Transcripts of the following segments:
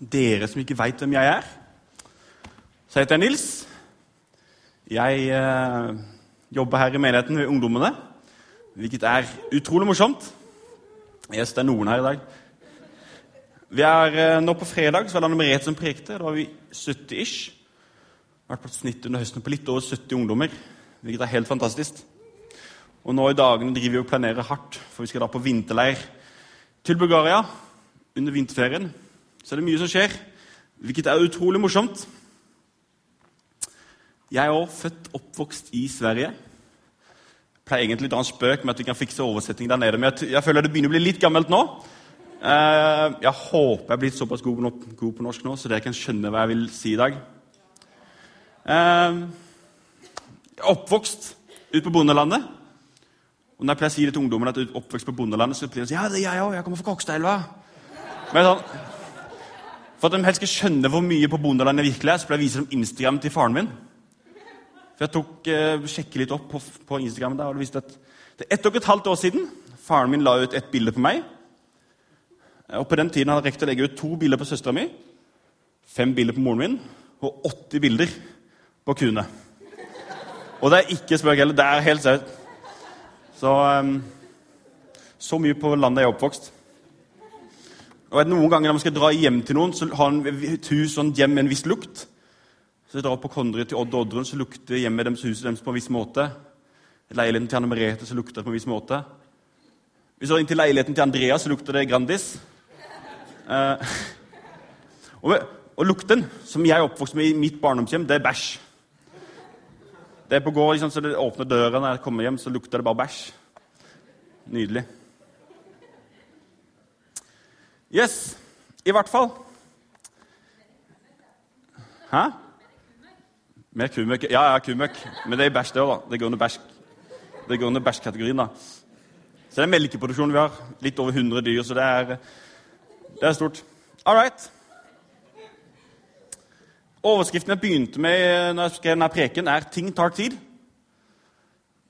dere som ikke veit hvem jeg er, så heter jeg Nils. Jeg eh, jobber her i menigheten ved Ungdommene, hvilket er utrolig morsomt. Yes, det er noen her i dag. Vi er eh, Nå på fredag så var det Anne Merete som prekte. Da var vi 70 ish. Vært på et snitt under høsten på litt over 70 ungdommer, hvilket er helt fantastisk. Og nå i dagene driver vi og planerer hardt, for vi skal da på vinterleir til Bulgaria under vinterferien. Så er det mye som skjer, hvilket er utrolig morsomt. Jeg er også født oppvokst i Sverige. Jeg pleier egentlig å dra en spøk med at vi kan fikse oversetting der nede, men jeg, jeg føler det begynner å bli litt gammelt nå. Eh, jeg håper jeg er blitt såpass god på, norsk nå, så dere kan skjønne hva jeg vil si i dag. Eh, jeg er oppvokst ute på bondelandet. Og når jeg pleier å si det til ungdommene at jeg er oppvokst på bondelandet, så pleier de si ja, det er jeg òg. Jeg kommer fra Kokstadelva. Men sånn, For at de helst skal skjønne hvor mye på bondelandet virkelig er, så pleier jeg å vise dem Instagram til faren min. For Jeg tok eh, sjekke litt opp på, på Instagram der, og det viste at det er ett og et halvt år siden faren min la ut et bilde på meg. Og På den tiden hadde jeg rekt å legge ut to bilder på søstera mi, fem bilder på moren min og 80 bilder på kuene. Og det er ikke spøk heller. Det er helt seriøst. Så, um, så mye på landet jeg er oppvokst. Og Noen ganger når man skal dra hjem til noen, så har et hus og hjem med en viss lukt. Så jeg drar på Kondre til Odd og Oddrun, så lukter hjemmet deres huset deres på en viss måte. Leiligheten til Anne Merete så lukter det på en viss måte. Hvis du går inn til leiligheten til Andreas, så lukter det Grandis. Eh, og, og, lukten som jeg er oppvokst med i mitt barndomshjem, det er bæsj. Det er på gård, liksom, så det åpner døra når jeg kommer hjem, så lukter det bare bæsj. Nydelig. Yes, i hvert fall. Hæ? Mer kumøkk? Ja, ja, kumøkk. Men det er bæsj, det òg, da. Det går under bæsj. Det går under bæsjkategorien, da. Så det er melkeproduksjon vi har. Litt over 100 dyr, så det er, det er stort. All right. Overskriften jeg begynte med når jeg skrev denne preken, er 'Ting tar tid'.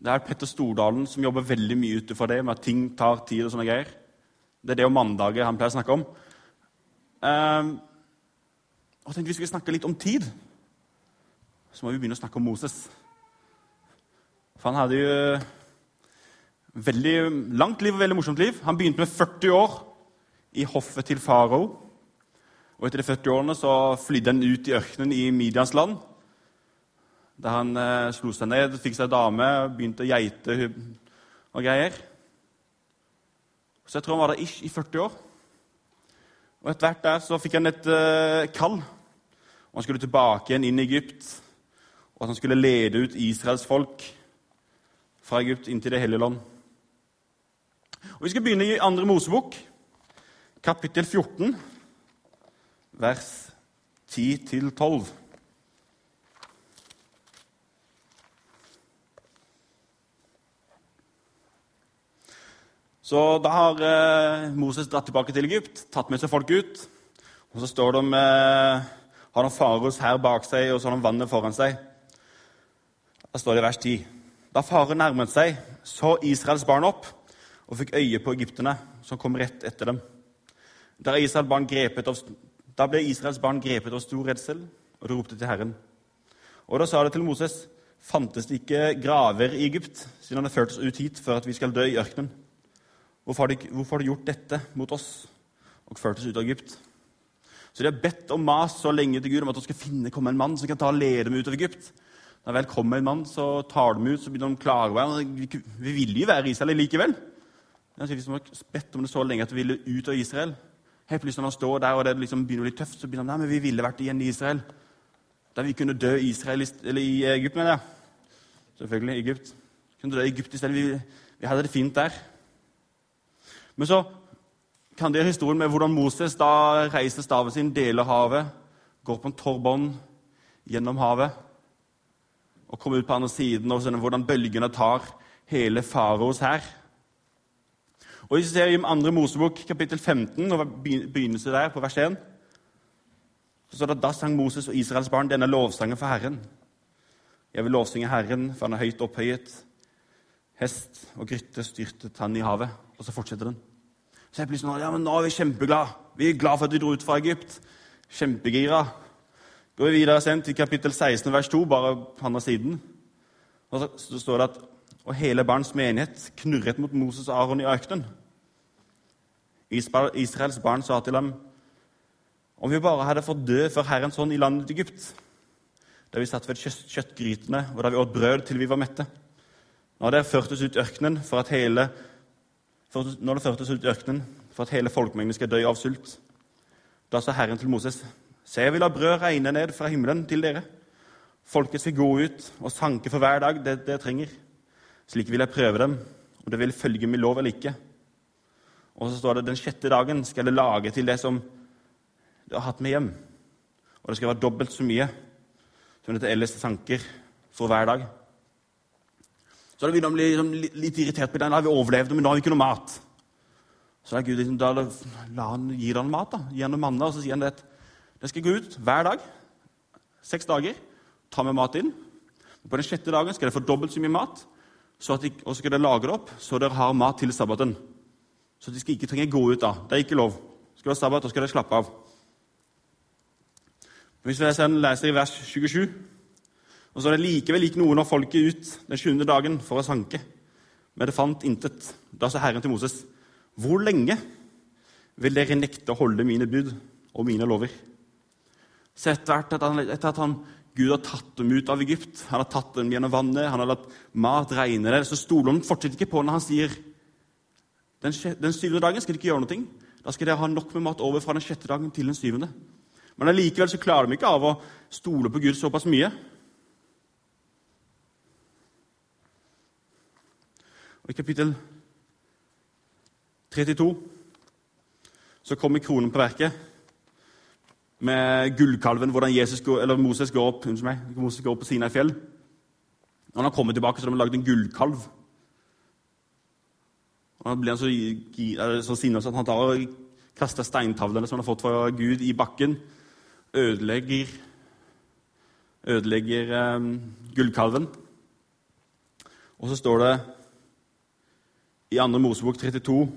Det er Petter Stordalen som jobber veldig mye ute for det, med at ting tar tid. og sånne greier. Det er det om mandager han pleier å snakke om. Um, og tenkte vi skulle snakke litt om tid. Så må vi begynne å snakke om Moses. For han hadde jo veldig langt liv og veldig morsomt liv. Han begynte med 40 år i hoffet til farao. Og etter de 40 årene så flydde han ut i ørkenen i Midians land. Der han eh, slo seg ned, fikk seg dame, begynte å geite og greier. Så jeg tror han var der ish i 40 år. Og Etter hvert der så fikk han et uh, kall. Og Han skulle tilbake igjen inn i Egypt. Og at han skulle lede ut Israels folk fra Egypt inn til Det hellige land. Og Vi skal begynne i andre Mosebok, kapittel 14, vers 10-12. Så da har eh, Moses dratt tilbake til Egypt, tatt med seg folk ut. Og så står de eh, har de Faros her bak seg, og så har de vannet foran seg. Da står det i vers 10. Da faren nærmet seg, så Israels barn opp og fikk øye på egypterne som kom rett etter dem. Da, Israel av, da ble Israels barn grepet av stor redsel og ropte til Herren. Og da sa det til Moses.: Fantes det ikke graver i Egypt, siden han har ført oss ut hit for at vi skal dø i ørkenen? Hvorfor har, de, hvorfor har de gjort dette mot oss og ført oss ut av Egypt? Så de har bedt og mast så lenge til Gud om at de skal finne komme en mann som kan ta og lede dem ut av Egypt. Når vel kommer en mann, så tar de ut, så begynner de å klage over Vi, vi ville jo være i Israel likevel. De har bedt om det så lenge at vi ville ut av Israel. Helt plutselig når han står der og det liksom begynner å bli tøft, så begynner han nei, men vi ville vært igjen i Israel. Der vi kunne dø i Israel, eller i Egypt, mener jeg. Selvfølgelig Egypt. Vi kunne dø i Egypt i stedet. Vi, vi hadde det fint der. Men så kan dere historien med hvordan Moses da reiser staven sin, deler havet, går på en torrbånd gjennom havet og kommer ut på andre siden, og ser hvordan bølgene tar hele faraos her. Og Hvis vi ser i andre Mosebok, kapittel 15, og begynnelse der, på vers 1, så står det da sang Moses og Israels barn denne lovsangen for Herren. Jeg vil lovsynge Herren, for han er høyt opphøyet. Hest og grytte styrtet han i havet. Og så fortsetter den. Så jeg blir sånn, ja, men Nå er vi kjempeglade. Vi er glad for at vi dro ut fra Egypt. Kjempegira. Går vi videre sen, til kapittel 16, vers 2, bare på andre siden. Og så står det at og hele barns menighet knurret mot Moses og Aron i ørkenen. Israels barn sa til ham om vi bare hadde fått dø for Herrens hånd i landet Egypt, da vi satt ved kjøttgrytene og da vi åt brød til vi var mette. Nå har dere ført oss ut ørkenen for at hele når det førtes ut i ørkenen for at hele folkemengden skal dø av sult. Da sa Herren til Moses.: Se, jeg vil la brød regne ned fra himmelen til dere. Folket skal gå ut og sanke for hver dag det dere trenger. Slik vil jeg prøve dem, om det vil følge min lov eller ikke. Og så står det den sjette dagen skal jeg lage til det som du har hatt med hjem. Og det skal være dobbelt så mye som dette ellers sanker for hver dag. Så da begynner han å bli liksom, litt irritert på den. Da har vi overlevd, men nå har vi ikke noe mat. Så da, Gud, liksom, da la han, gir han mat, da. noe manna, og så sier han at Det skal gå ut hver dag. Seks dager. Ta med mat inn. På den sjette dagen skal dere få dobbelt så mye mat, så de, og så skal dere lage det opp så dere har mat til sabbaten. Så de skal ikke trenge gå ut da. Det er ikke lov. Det Skal være sabbat, da skal dere slappe av. Hvis vi leser i vers 27 og så er det likevel gikk noen av folket ut den sjuende dagen for å sanke. Men det fant intet. Da sa Herren til Moses.: Hvor lenge vil dere nekte å holde mine bud og mine lover? Så etter at, han, etter at han, Gud har tatt dem ut av Egypt, han har tatt dem gjennom vannet, han har latt mat regne der, så stoler han fortsatt ikke på når han sier den, den syvende dagen skal de ikke gjøre noe. Da skal dere ha nok med mat over fra den sjette dagen til den syvende. Men allikevel klarer de ikke av å stole på Gud såpass mye Og I kapittel 32 så kommer kronen på verket med gullkalven, hvordan går, Moses, går opp, meg, Moses går opp på Sinai fjell. Når han kommet tilbake, så har de lagd en gullkalv. Og Da blir han så, så sinna at han tar og kaster steintavlene som han har fått fra Gud, i bakken. Ødelegger, ødelegger um, gullkalven. Og så står det i 2. Mosebok 32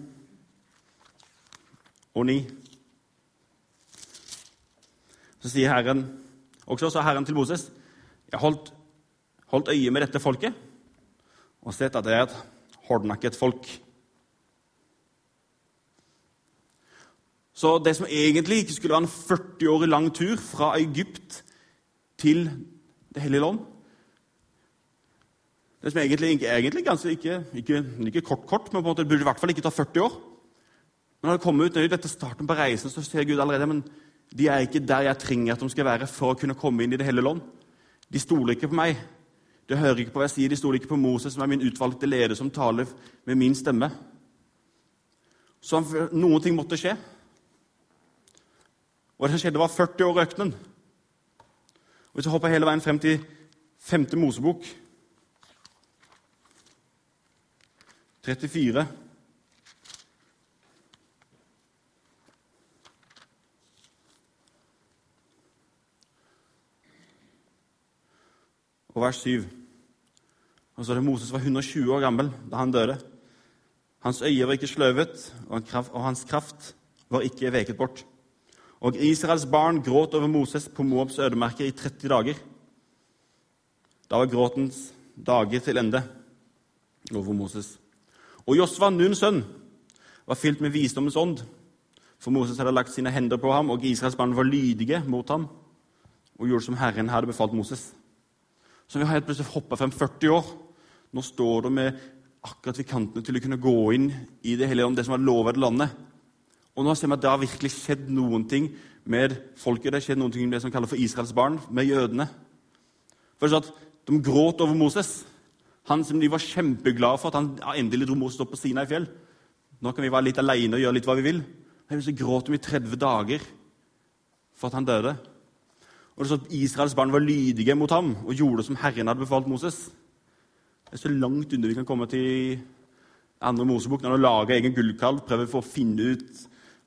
og 9. Så sier Herren også sa Herren til Moses.: Jeg holdt, holdt øye med dette folket og sett at det er et hardnakket folk. Så det som egentlig ikke skulle være en 40 år lang tur fra Egypt til Det hellige land, det som egentlig, egentlig ganske, ikke, ikke, ikke kort, kort, men på en måte, det burde i hvert fall ikke ta 40 år. Men når det kommer ut dette starten på reisen, så ser Gud allerede men de er ikke der jeg trenger at de skal være for å kunne komme inn i det hele land. De stoler ikke på meg. De hører ikke på hva jeg sier. De stoler ikke på Moses, som er min utvalgte leder, som taler med min stemme. Så noen ting måtte skje. Og det som skjedde, var 40 år i ørkenen. Hvis vi hopper hele veien frem til 5. Mosebok, 34. Og vers 7. Og så er det Moses var 120 år gammel da han døde. Hans øye var ikke sløvet, og hans kraft var ikke veket bort. Og Israels barn gråt over Moses på Moabs ødemerker i 30 dager. Da var gråtens dager til ende over Moses. Og Josva, Nuns sønn, var fylt med visdommens ånd. For Moses hadde lagt sine hender på ham, og Israels barn var lydige mot ham og gjorde som Herren hadde befalt Moses. Så vi har helt plutselig hoppa frem 40 år. Nå står det med akkurat ved kantene til å kunne gå inn i det hele om det som var lovet landet. Og nå ser vi at det har virkelig skjedd noen ting med folket. Det har skjedd noen ting med det som kalles for Israels barn, med jødene. For at De gråt over Moses. Han som de var kjempeglade for at han endelig dro Moses opp på i fjell. Nå kan vi være litt alene og gjøre litt hva vi vil. Men så gråt de i 30 dager for at han døde. Og det står at Israels barn var lydige mot ham og gjorde det som Herren hadde befalt Moses. Det er så langt unna vi kan komme til andre Mosebok når de lager egen gullkalv, prøver for å finne ut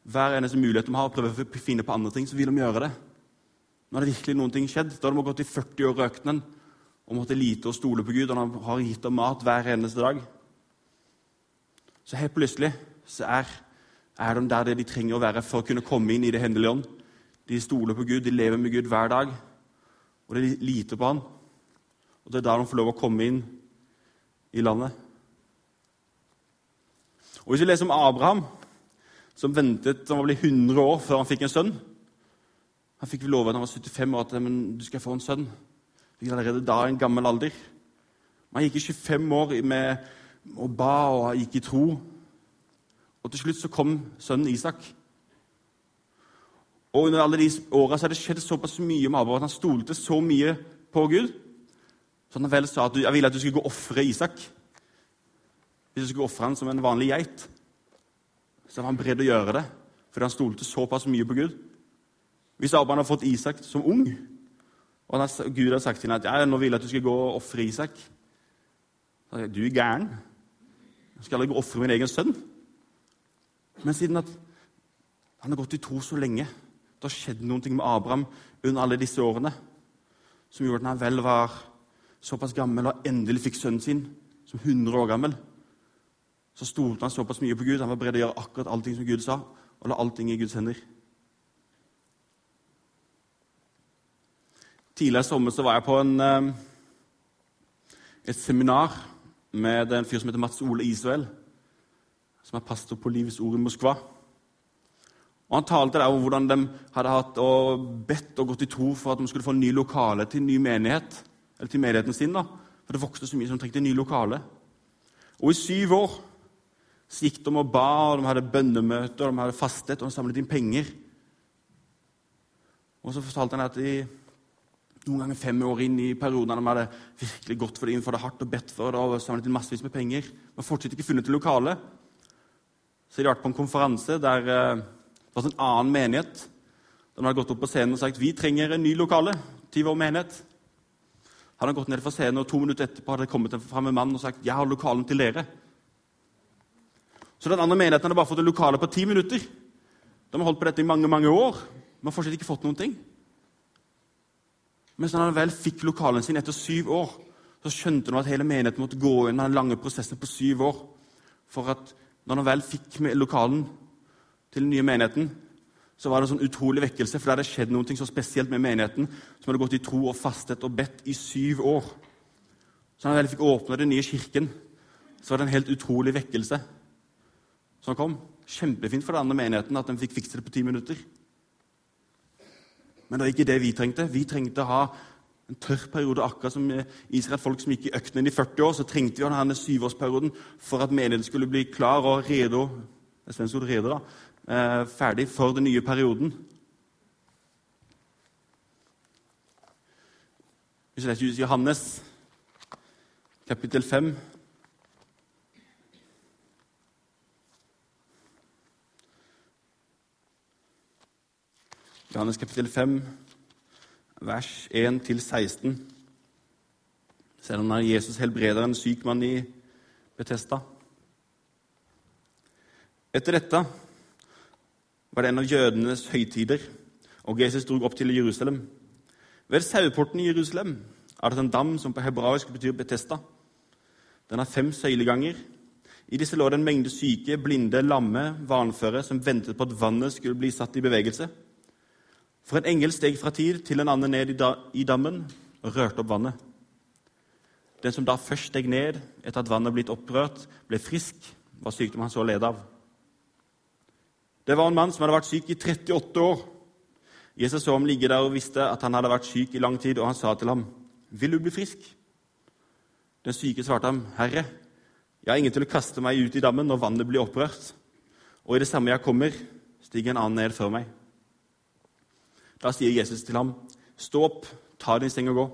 hver eneste mulighet de har, prøver for å finne på andre ting, så vil de gjøre det. Nå har det virkelig noen ting skjedd. Da har de gått i 40 år i ørkenen og måtte lite og stole på Gud, og han har gitt dem mat hver eneste dag. Så helt plutselig så er, er de der det de trenger å være for å kunne komme inn i Det hendelige ånd. De stoler på Gud, de lever med Gud hver dag, og de liter på Han. Og Det er da de får lov å komme inn i landet. Og Hvis vi leser om Abraham, som ventet han var blitt 100 år før han fikk en sønn Han fikk love da han var 75 år at men du skal få en sønn. Fikk allerede da en gammel alder. Man gikk i 25 år med, og ba og gikk i tro. Og til slutt så kom sønnen Isak. Og under alle de åra hadde det skjedd såpass mye med Abraham at han stolte så mye på Gud så han vel sa at jeg ville at du skulle gå og ofre Isak. Hvis du skulle ofre han som en vanlig geit, så var han beredt å gjøre det fordi han stolte såpass mye på Gud. Hvis Abraham hadde fått Isak som ung, og Gud hadde sagt til henne at ja, nå vil jeg at du skal gå og ofre Isak så jeg, Du er gæren. Jeg skal og ofre min egen sønn. Men siden at han har gått i tro så lenge det har skjedd noe med Abraham under alle disse årene som gjorde at han vel var såpass gammel og endelig fikk sønnen sin som 100 år gammel. Så stolte han såpass mye på Gud. Han var beredt å gjøre akkurat allting som Gud sa, og la allting i Guds hender. Tidligere i sommer så var jeg på en, eh, et seminar med en fyr som heter Mats Ole Israel, som er pastor på Livets Ord i Moskva. Og Han talte der om hvordan de hadde hatt og bedt og gått i tro for at de skulle få en ny lokale til ny menighet, eller til menigheten sin. da, For det vokste så mye som trengte en ny lokale. Og i syv år så gikk de og ba, og de hadde bønnemøter, og de hadde fastet, og de samlet inn penger. Og så fortalte han at de noen ganger fem år inn i perioden de hadde virkelig gått for det, innenfor det hardt og bedt for det, og samlet inn massevis med penger, men fortsatt ikke funnet et lokale. Så de vært på en konferanse der eh, det var en annen menighet. De hadde gått opp på scenen og sagt vi trenger en ny lokale til vår menighet. Han hadde gått ned fra scenen, og To minutter etterpå hadde det kommet fram en mann og sagt jeg har lokalen til dere. Så den andre menigheten hadde bare fått en lokale på ti minutter. De har holdt på dette i mange mange år, men fortsatt ikke fått noen ting. Mens når han vel fikk lokalen sin etter syv år, så skjønte han at hele menigheten måtte gå inn den lange prosessen på syv år. For at når han vel fikk lokalen, til den nye menigheten, så var det en sånn utrolig vekkelse, for det hadde skjedd noe så spesielt med menigheten, som hadde gått i tro og fastet og bedt i syv år. Så når vel fikk åpne den nye kirken, så var det en helt utrolig vekkelse som kom. Kjempefint for den andre menigheten at de fikk fikse det på ti minutter. Men det var ikke det vi trengte. Vi trengte å ha en tørr periode, akkurat som Israel folk som gikk i øknen i 40 år. Så trengte vi denne syvårsperioden for at menigheten skulle bli klar og redo, er svensk ord redo da eh, ferdig for den nye perioden. Hvis vi leser Johannes kapittel 5 Johannes kapittel 5, vers 1-16. Ser det når Jesus helbreder en syk mann i Betesta. Etter dette var det en av jødenes høytider, og Jesus dro opp til Jerusalem. Ved saueporten i Jerusalem er det en dam som på hebraisk betyr Betesta. Den har fem søyleganger. I disse lå det en mengde syke, blinde, lamme, vanføre som ventet på at vannet skulle bli satt i bevegelse. For en engel steg fra tid til en annen ned i dammen og rørte opp vannet. Den som da først steg ned etter at vannet blitt opprørt, ble frisk, var sykdom han så led av. Det var en mann som hadde vært syk i 38 år. Jesus så ham ligge der og visste at han hadde vært syk i lang tid, og han sa til ham, 'Vil du bli frisk?' Den syke svarte ham, 'Herre, jeg har ingen til å kaste meg ut i dammen når vannet blir opprørt.' 'Og i det samme jeg kommer, stiger en annen ned før meg.' Da sier Jesus til ham, 'Stå opp, ta din seng og gå.'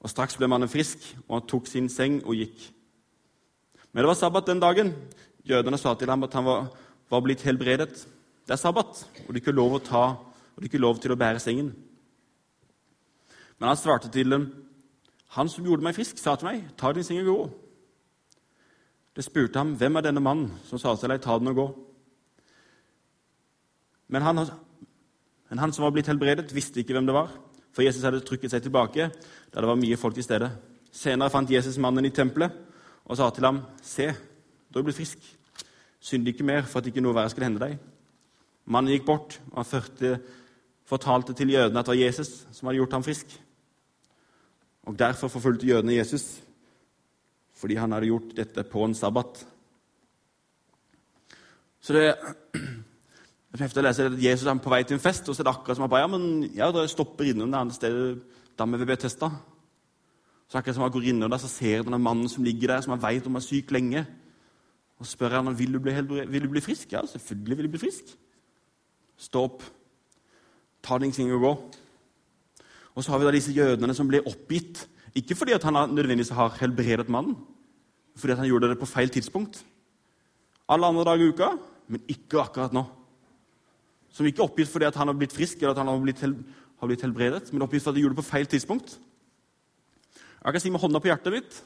Og Straks ble mannen frisk, og han tok sin seng og gikk. Men det var sabbat den dagen. Jødene sa til ham at han var var blitt helbredet. Det er sabbat, og det er ikke lov, å ta, og det er ikke lov til å bære sengen. Men han svarte til dem, 'Han som gjorde meg frisk, sa til meg:" 'Ta din seng og gå.' Det spurte ham, 'Hvem er denne mannen som sa til deg:" 'Ta den og gå'? Men han, men han som var blitt helbredet, visste ikke hvem det var, for Jesus hadde trykket seg tilbake da det var mye folk til stede. Senere fant Jesus mannen i tempelet og sa til ham, 'Se, du er blitt frisk. Synd ikke mer for at ikke noe verre skal hende deg.' Mannen gikk bort, og han førte, fortalte til jødene at det var Jesus som hadde gjort ham frisk. Og Derfor forfulgte jødene Jesus, fordi han hadde gjort dette på en sabbat. Så det jeg leser at Jesus er på vei til en fest, og så er det akkurat som han bare, ja, men jeg stopper innom det andre stedet dammet ved Betesta. Så akkurat som han går innom der, så ser han denne mannen som ligger der, som han vet om er syk lenge. Og spør han, vil du bli, vil du bli frisk. Ja, selvfølgelig vil jeg bli frisk. Stå opp, ta din ting og gå. Og så har vi da disse jødene som blir oppgitt. Ikke fordi at han nødvendigvis har helbredet mannen, fordi at han gjorde det på feil tidspunkt. Alle andre dager i uka, men ikke akkurat nå. Som ikke er oppgitt fordi han har blitt frisk eller at han har blitt, hel har blitt helbredet, men oppgitt fordi han gjorde det på feil tidspunkt. Jeg kan si med hånda på hjertet mitt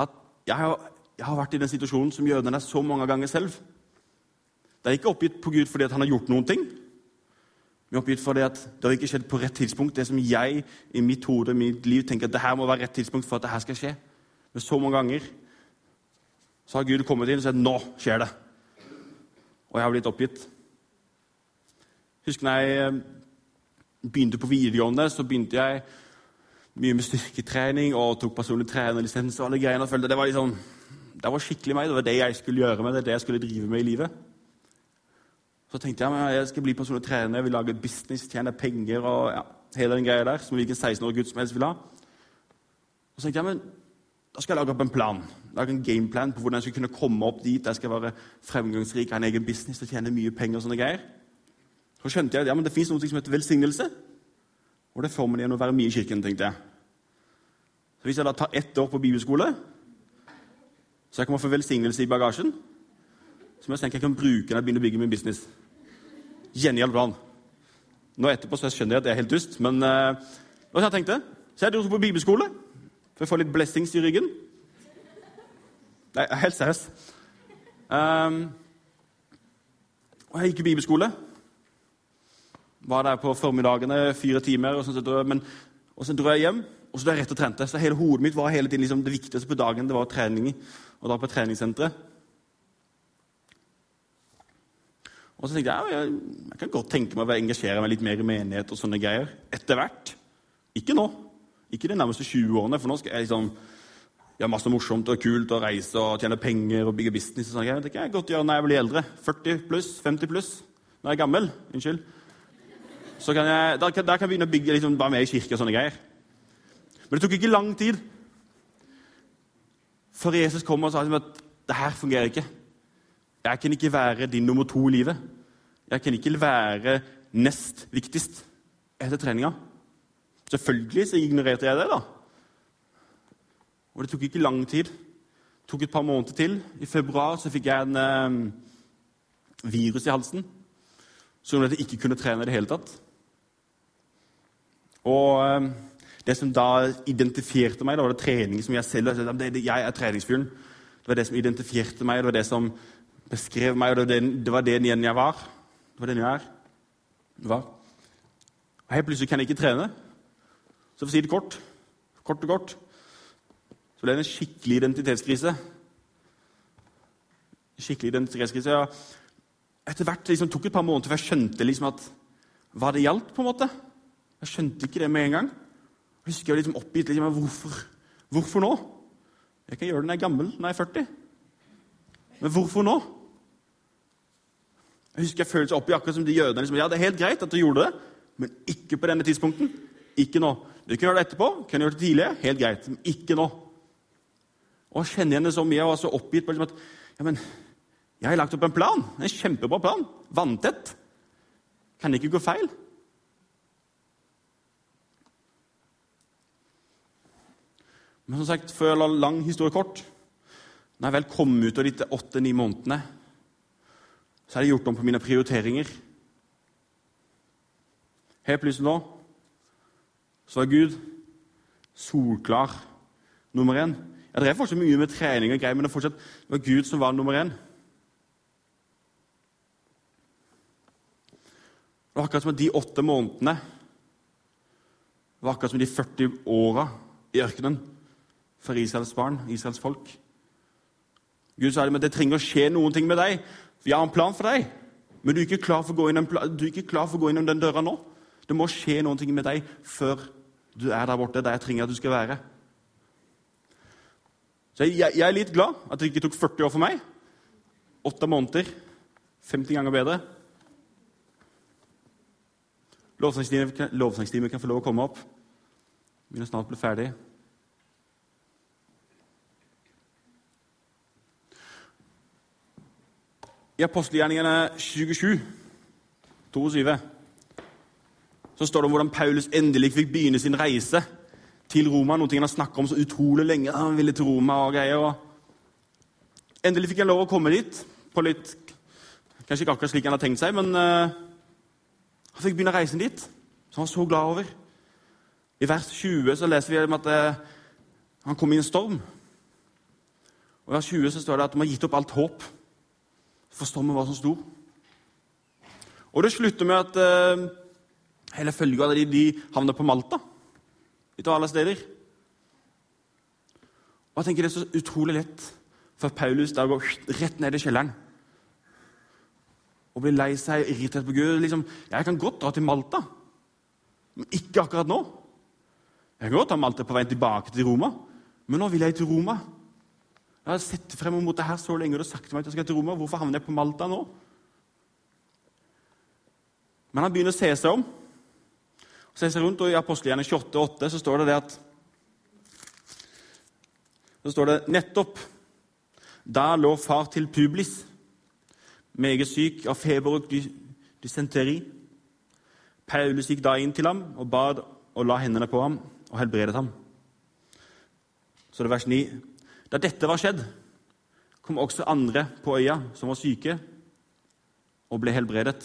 at jeg har, jeg har vært i den situasjonen som jødene er så mange ganger selv. Det er ikke oppgitt på Gud fordi han har gjort noen ting, Vi er oppgitt fordi at det har ikke skjedd på rett tidspunkt. Det som jeg i mitt hode mitt liv tenker at det her må være rett tidspunkt for at det her skal skje. Men så mange ganger så har Gud kommet inn og sagt 'nå skjer det'. Og jeg har blitt oppgitt. Husker når jeg eh, begynte på videregående, så begynte jeg mye med styrketrening og tok personlig trenerlisens og alle greiene. og følte Det var liksom, det var skikkelig meg. Det var det jeg skulle gjøre med det, det jeg skulle drive med i livet. Så tenkte jeg at jeg skal bli personlig trener, jeg vil lage business, tjene penger og ja, hele den greia der, som hvilken 16-årig gutt som helst vil ha. Og så tenkte jeg, men da skal jeg lage opp en plan, lage en gameplan på hvordan jeg skal kunne komme opp dit jeg skal være fremgangsrik, ha en egen business og tjene mye penger. og sånne greier. Så skjønte jeg at ja, det fins noe som heter velsignelse. Og det får man gjennom å være mye i kirken, tenkte jeg. Så Hvis jeg da tar ett år på bibelskole, så jeg kommer få velsignelse i bagasjen, så må jeg tenke jeg kan bruke når jeg begynner å bygge min business. Genial plan. Nå etterpå så skjønner jeg at det er helt dust, men uh, det var sånn jeg tenkte. Så jeg dro på bibelskole for å få litt blessings i ryggen. Nei, helt seriøst. Um, og jeg gikk i bibelskole. Var der på formiddagene fire timer. Og, sånn, men, og så dro jeg hjem, og så dro jeg rett og trente. Så hele hodet mitt var hele tiden liksom, det viktigste på dagen det var trening. Og da på treningssenteret. Og så tenkte jeg jeg, jeg kan godt tenke meg å engasjere meg litt mer i menighet og sånne greier. Etter hvert. Ikke nå. Ikke de nærmeste 20 årene, for nå skal jeg liksom gjøre masse morsomt og kult og reise og tjene penger og bygge business. og sånne greier. Det kan jeg godt gjøre når jeg blir eldre. 40 pluss, 50 pluss. Når jeg er gammel. Unnskyld. Så kan jeg, der, kan, der kan jeg begynne å bygge liksom, bare med i kirke og sånne greier. Men det tok ikke lang tid før Jesus kom og sa liksom, at det her fungerer ikke. Jeg kan ikke være din nummer to i livet. Jeg kan ikke være nest viktigst etter treninga. Selvfølgelig så ignorerte jeg det, da. Og det tok ikke lang tid. Det tok et par måneder til. I februar så fikk jeg en eh, virus i halsen som gjorde at jeg ikke kunne trene i det hele tatt. Og eh, det som da identifierte meg, det var det trening som jeg selv Jeg er treningsfyren. Det var det som identifierte meg, det var det som beskrev meg, og det var den, igjen jeg var. Det var den jeg er. var. Og Helt plutselig kan jeg ikke trene. Så for å si det kort, kort og kort, så ble det en skikkelig identitetskrise. Skikkelig identitetskrise. Ja. Etter hvert liksom, tok et par måneder før jeg skjønte liksom, at hva det gjaldt. på en måte. Jeg skjønte ikke det med en gang. Jeg husker jeg liksom oppgitt. Liksom, hvorfor? hvorfor nå? Jeg kan gjøre det når jeg er gammel, når jeg er 40. Men hvorfor nå? Jeg husker jeg følte seg oppi akkurat som de jødene. Liksom, ja, det er helt greit at du gjorde det, men ikke på denne tidspunkten. Ikke nå. Du kan gjøre det etterpå, kan gjøre det tidligere, helt greit, men ikke nå. Og jeg kjenner det så mye. Jeg var så oppgitt på liksom at ja, men, jeg har lagt opp en plan. En kjempebra plan. Vanntett. Kan det ikke gå feil? Men som sagt, før jeg la lang historie kort Når jeg vel kom ut av de åtte-ni månedene så har jeg gjort om på mine prioriteringer. Helt plutselig nå så var Gud solklar nummer én. Jeg er fortsatt mye med trening og greier, men det, fortsatt, det var Gud som var nummer én. Det var akkurat som at de åtte månedene det var akkurat som de 40 åra i ørkenen for Israels barn, Israels folk. Gud sa at det trenger å skje noen ting med deg. Vi har en plan for deg, men du er ikke klar for å gå inn, du ikke klar for å gå inn den døra nå. Det må skje noen ting med deg før du er der borte, der jeg trenger at du skal være. Så jeg, jeg er litt glad at det ikke tok 40 år for meg. Åtte måneder. 50 ganger bedre. Lovsangstimen kan få lov å komme opp. Vi begynner snart å bli ferdig. I apostelgjerningene 27, 22, så står det om hvordan Paulus endelig fikk begynne sin reise til Roma. Noe han har snakka om så utrolig lenge. Han ville til Roma og greier. Og endelig fikk han lov å komme dit på litt Kanskje ikke akkurat slik han hadde tenkt seg, men uh, han fikk begynne reisen dit. Som han var så glad over. I vers 20 så leser vi om at uh, han kom i en storm. Og I vers 20 så står det at de har gitt opp alt håp, for vi var som stor. Og det slutter med at eh, hele følga de, de havner på Malta. Av alle steder. Og jeg tenker Det er så utrolig lett for Paulus å gå rett ned i kjelleren og bli lei seg, irritert på Gud. Liksom, jeg kan godt dra til Malta, men ikke akkurat nå. Jeg kan godt ta Malta på vei tilbake til Roma, men nå vil jeg til Roma. Jeg har sett frem mot det her så lenge og du har sagt til meg at jeg skal til Roma. Hvorfor havner jeg på Malta nå? Men han begynner å se seg om. Og se seg rundt, og I apostelgjerne 28,8 så står det det at Så står det nettopp Da lå far til Publis meget syk av feber og dysenteri. Paulus gikk da inn til ham og bad og la hendene på ham og helbredet ham. Så det er vers 9. Da dette var skjedd, kom også andre på øya som var syke, og ble helbredet.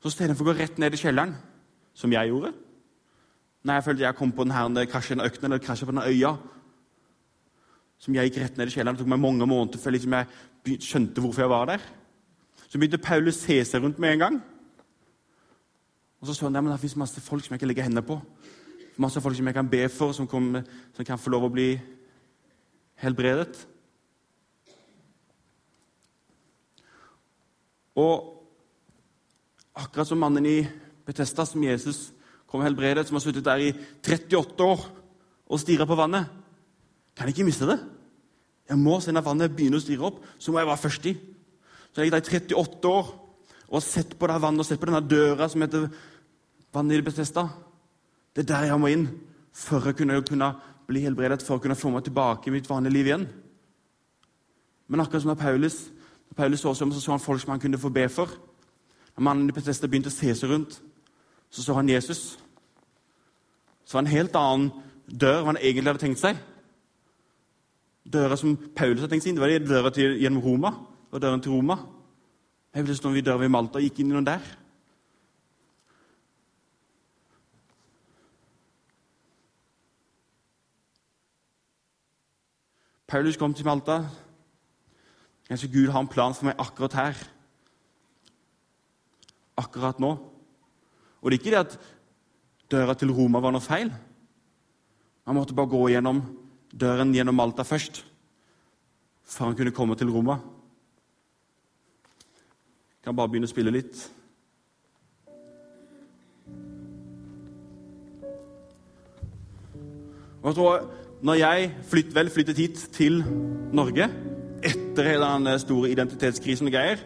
Så istedenfor å gå rett ned i kjelleren, som jeg gjorde Når jeg følte jeg kom på denne krasjen økten, eller krasjen på denne øya som jeg gikk rett ned i kjelleren. Det tok meg mange måneder før liksom jeg skjønte hvorfor jeg var der. Så begynte Paulus se seg rundt med en gang. Og så så han at det fins masse folk som jeg ikke legger hendene på. Masse folk som jeg kan be for, som, kommer, som kan få lov å bli helbredet. Og akkurat som mannen i Betesta, som Jesus kom helbredet, som har sittet der i 38 år og stirra på vannet Kan jeg ikke miste det? Jeg må se når vannet begynner å stirre opp, så må jeg være først i. Så jeg er der i 38 år og har sett på det vannet og sett på denne døra som heter vannet i Betesta. Det er der jeg må inn for å kunne, kunne bli helbredet, for å kunne få meg tilbake i mitt vanlige liv igjen. Men akkurat som da Paulus da Paulus så så så han folk som han kunne få be for. Da mannen i Petesta begynte å se seg rundt, så så han Jesus. Så var det en helt annen dør enn han egentlig hadde tenkt seg. Døra som Paulus hadde tenkt seg inn, det var døra til, gjennom Roma. Det var døren til Roma. Jeg ble stå ved døra ved Malta og gikk inn i noen der. Paulus kom til Malta. Kanskje Gud har en plan for meg akkurat her. Akkurat nå. Og det er ikke det at døra til Roma var noe feil. Han måtte bare gå gjennom døren gjennom Malta først, før han kunne komme til Roma. Jeg kan bare begynne å spille litt. Og jeg tror når jeg flytt, vel flyttet hit til Norge etter hele den store identitetskrisen og greier,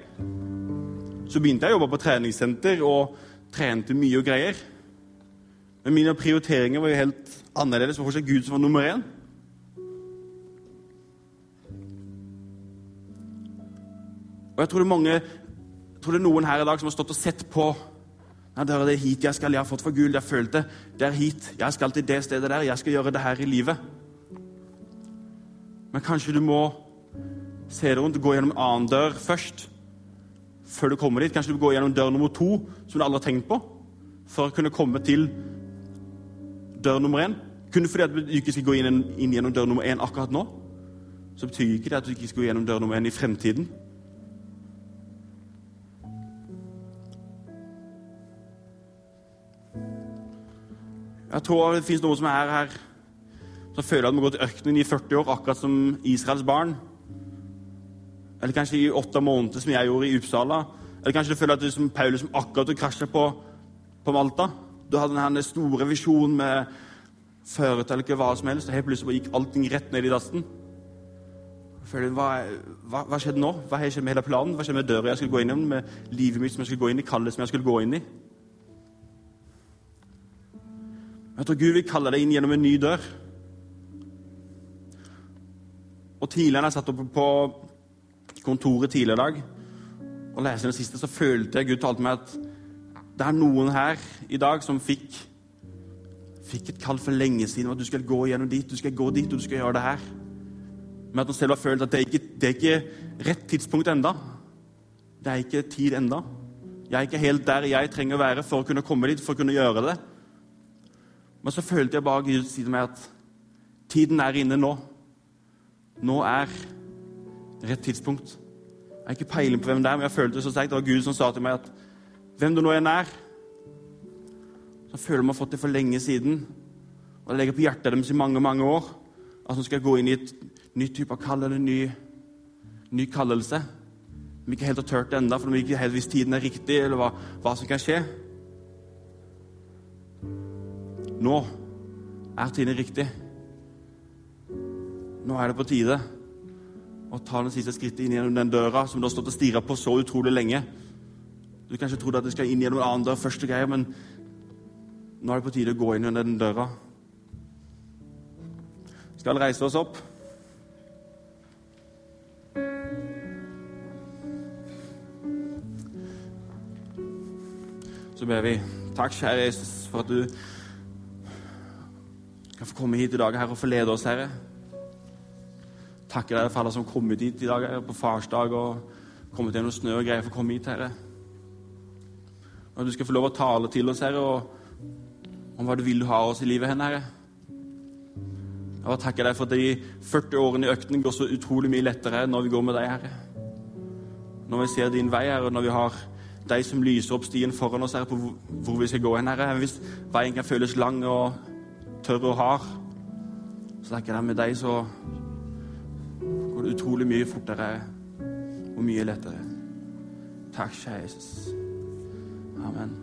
så begynte jeg å jobbe på treningssenter og trente mye og greier. Men mine prioriteringer var jo helt annerledes. Det var fortsatt Gud som var nummer én. Og jeg tror det er mange, jeg tror det er noen her i dag som har stått og sett på Nei, det er hit jeg skal, jeg har fått for Gud, jeg følte det er hit, jeg skal til det stedet der, jeg skal gjøre det her i livet. Men kanskje du må Se deg rundt, gå gjennom en annen dør først. Før du kommer dit. Kanskje du går gjennom dør nummer to, som du aldri har tenkt på, for å kunne komme til dør nummer én. Kun fordi at du ikke skal gå inn, inn gjennom dør nummer én akkurat nå, så betyr ikke det at du ikke skal gå gjennom dør nummer én i fremtiden. Jeg tror det finnes noen som er her som føler at de har gått i ørkenen i 40 år, akkurat som Israels barn. Eller kanskje i åtte måneder, som jeg gjorde i Uppsala. Eller kanskje du føler at du som Paulus som akkurat krasja på, på Malta. Du hadde denne store visjonen med føret eller ikke hva som helst, og helt plutselig gikk allting rett ned i dassen. Føler, hva, hva, hva, skjedde nå? Hva har skjedd med hele planen? Hva skjedde med døra jeg skulle gå inn i, med livet mitt som jeg skulle gå inn i, kallet som jeg skulle gå inn i? Jeg tror Gud vil kalle deg inn gjennom en ny dør. Og tidligere jeg satt oppe på kontoret tidligere i dag og leste det siste, så følte jeg Gud talte meg at det er noen her i dag som fikk, fikk et kall for lenge siden om at du skal gå gjennom dit, du skal gå dit, og du skal gjøre det her. Men at han selv har følt at det er ikke det er ikke rett tidspunkt enda. Det er ikke tid enda. Jeg er ikke helt der jeg trenger å være for å kunne komme dit, for å kunne gjøre det. Men så følte jeg bare Gud si til meg at tiden er inne nå. Nå er rett tidspunkt. Jeg har ikke peiling på hvem det er, men jeg følte så sterkt. Det var Gud som sa til meg at hvem du nå enn er, så føler man har fått det for lenge siden. Og det legger på hjertet deres i mange mange år at de skal gå inn i et nytt type av kall eller en ny, ny kallelse. De ikke helt har turt det ennå, for vi ikke helt hvis tiden er riktig, eller hva, hva som kan skje. Nå er tiden riktig. Nå er det på tide å ta den siste skrittet inn gjennom den døra som du har stått og stirra på så utrolig lenge. Du kanskje trodde at du skal inn gjennom en annen dør første greier, men nå er det på tide å gå inn gjennom den døra. Skal reise oss opp. Så ber vi. Takk, kjære Jesus, for at du kan få komme hit i dag her og forlede oss, Herre takker deg for alle som har kommet hit i dag på farsdag og kommet gjennom snø og greier for å komme hit, Herre. Og at du skal få lov å tale til oss, Herre, og om hva du vil ha oss i livet Herre. Jeg bare takker deg for at de 40 årene i økten går så utrolig mye lettere når vi går med deg, Herre. Når vi ser din vei, Herre, og når vi har deg som lyser opp stien foran oss, Herre, på hvor vi skal gå hen, Herre. Hvis veien kan føles lang og tørr og hard, så takker jeg deg med deg, så går det utrolig mye fortere og mye lettere. Takk, kjære Jesus. Amen.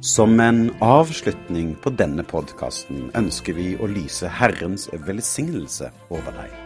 Som en avslutning på denne podkasten ønsker vi å lyse Herrens velsignelse over deg.